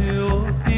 your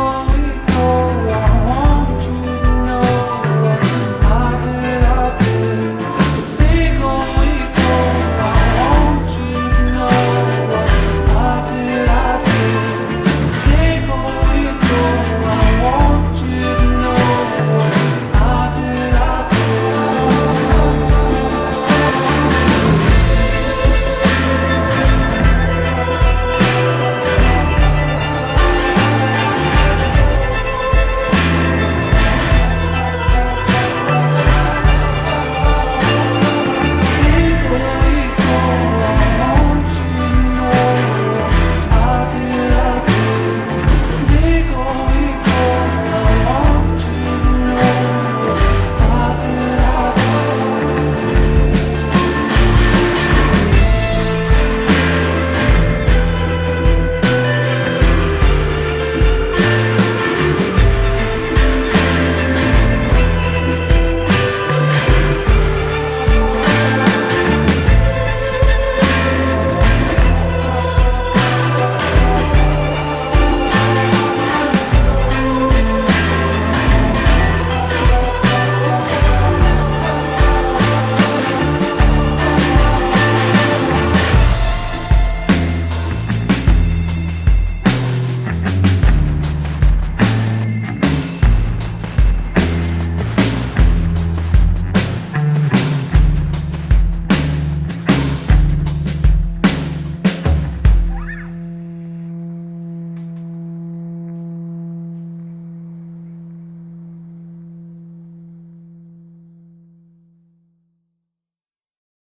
more.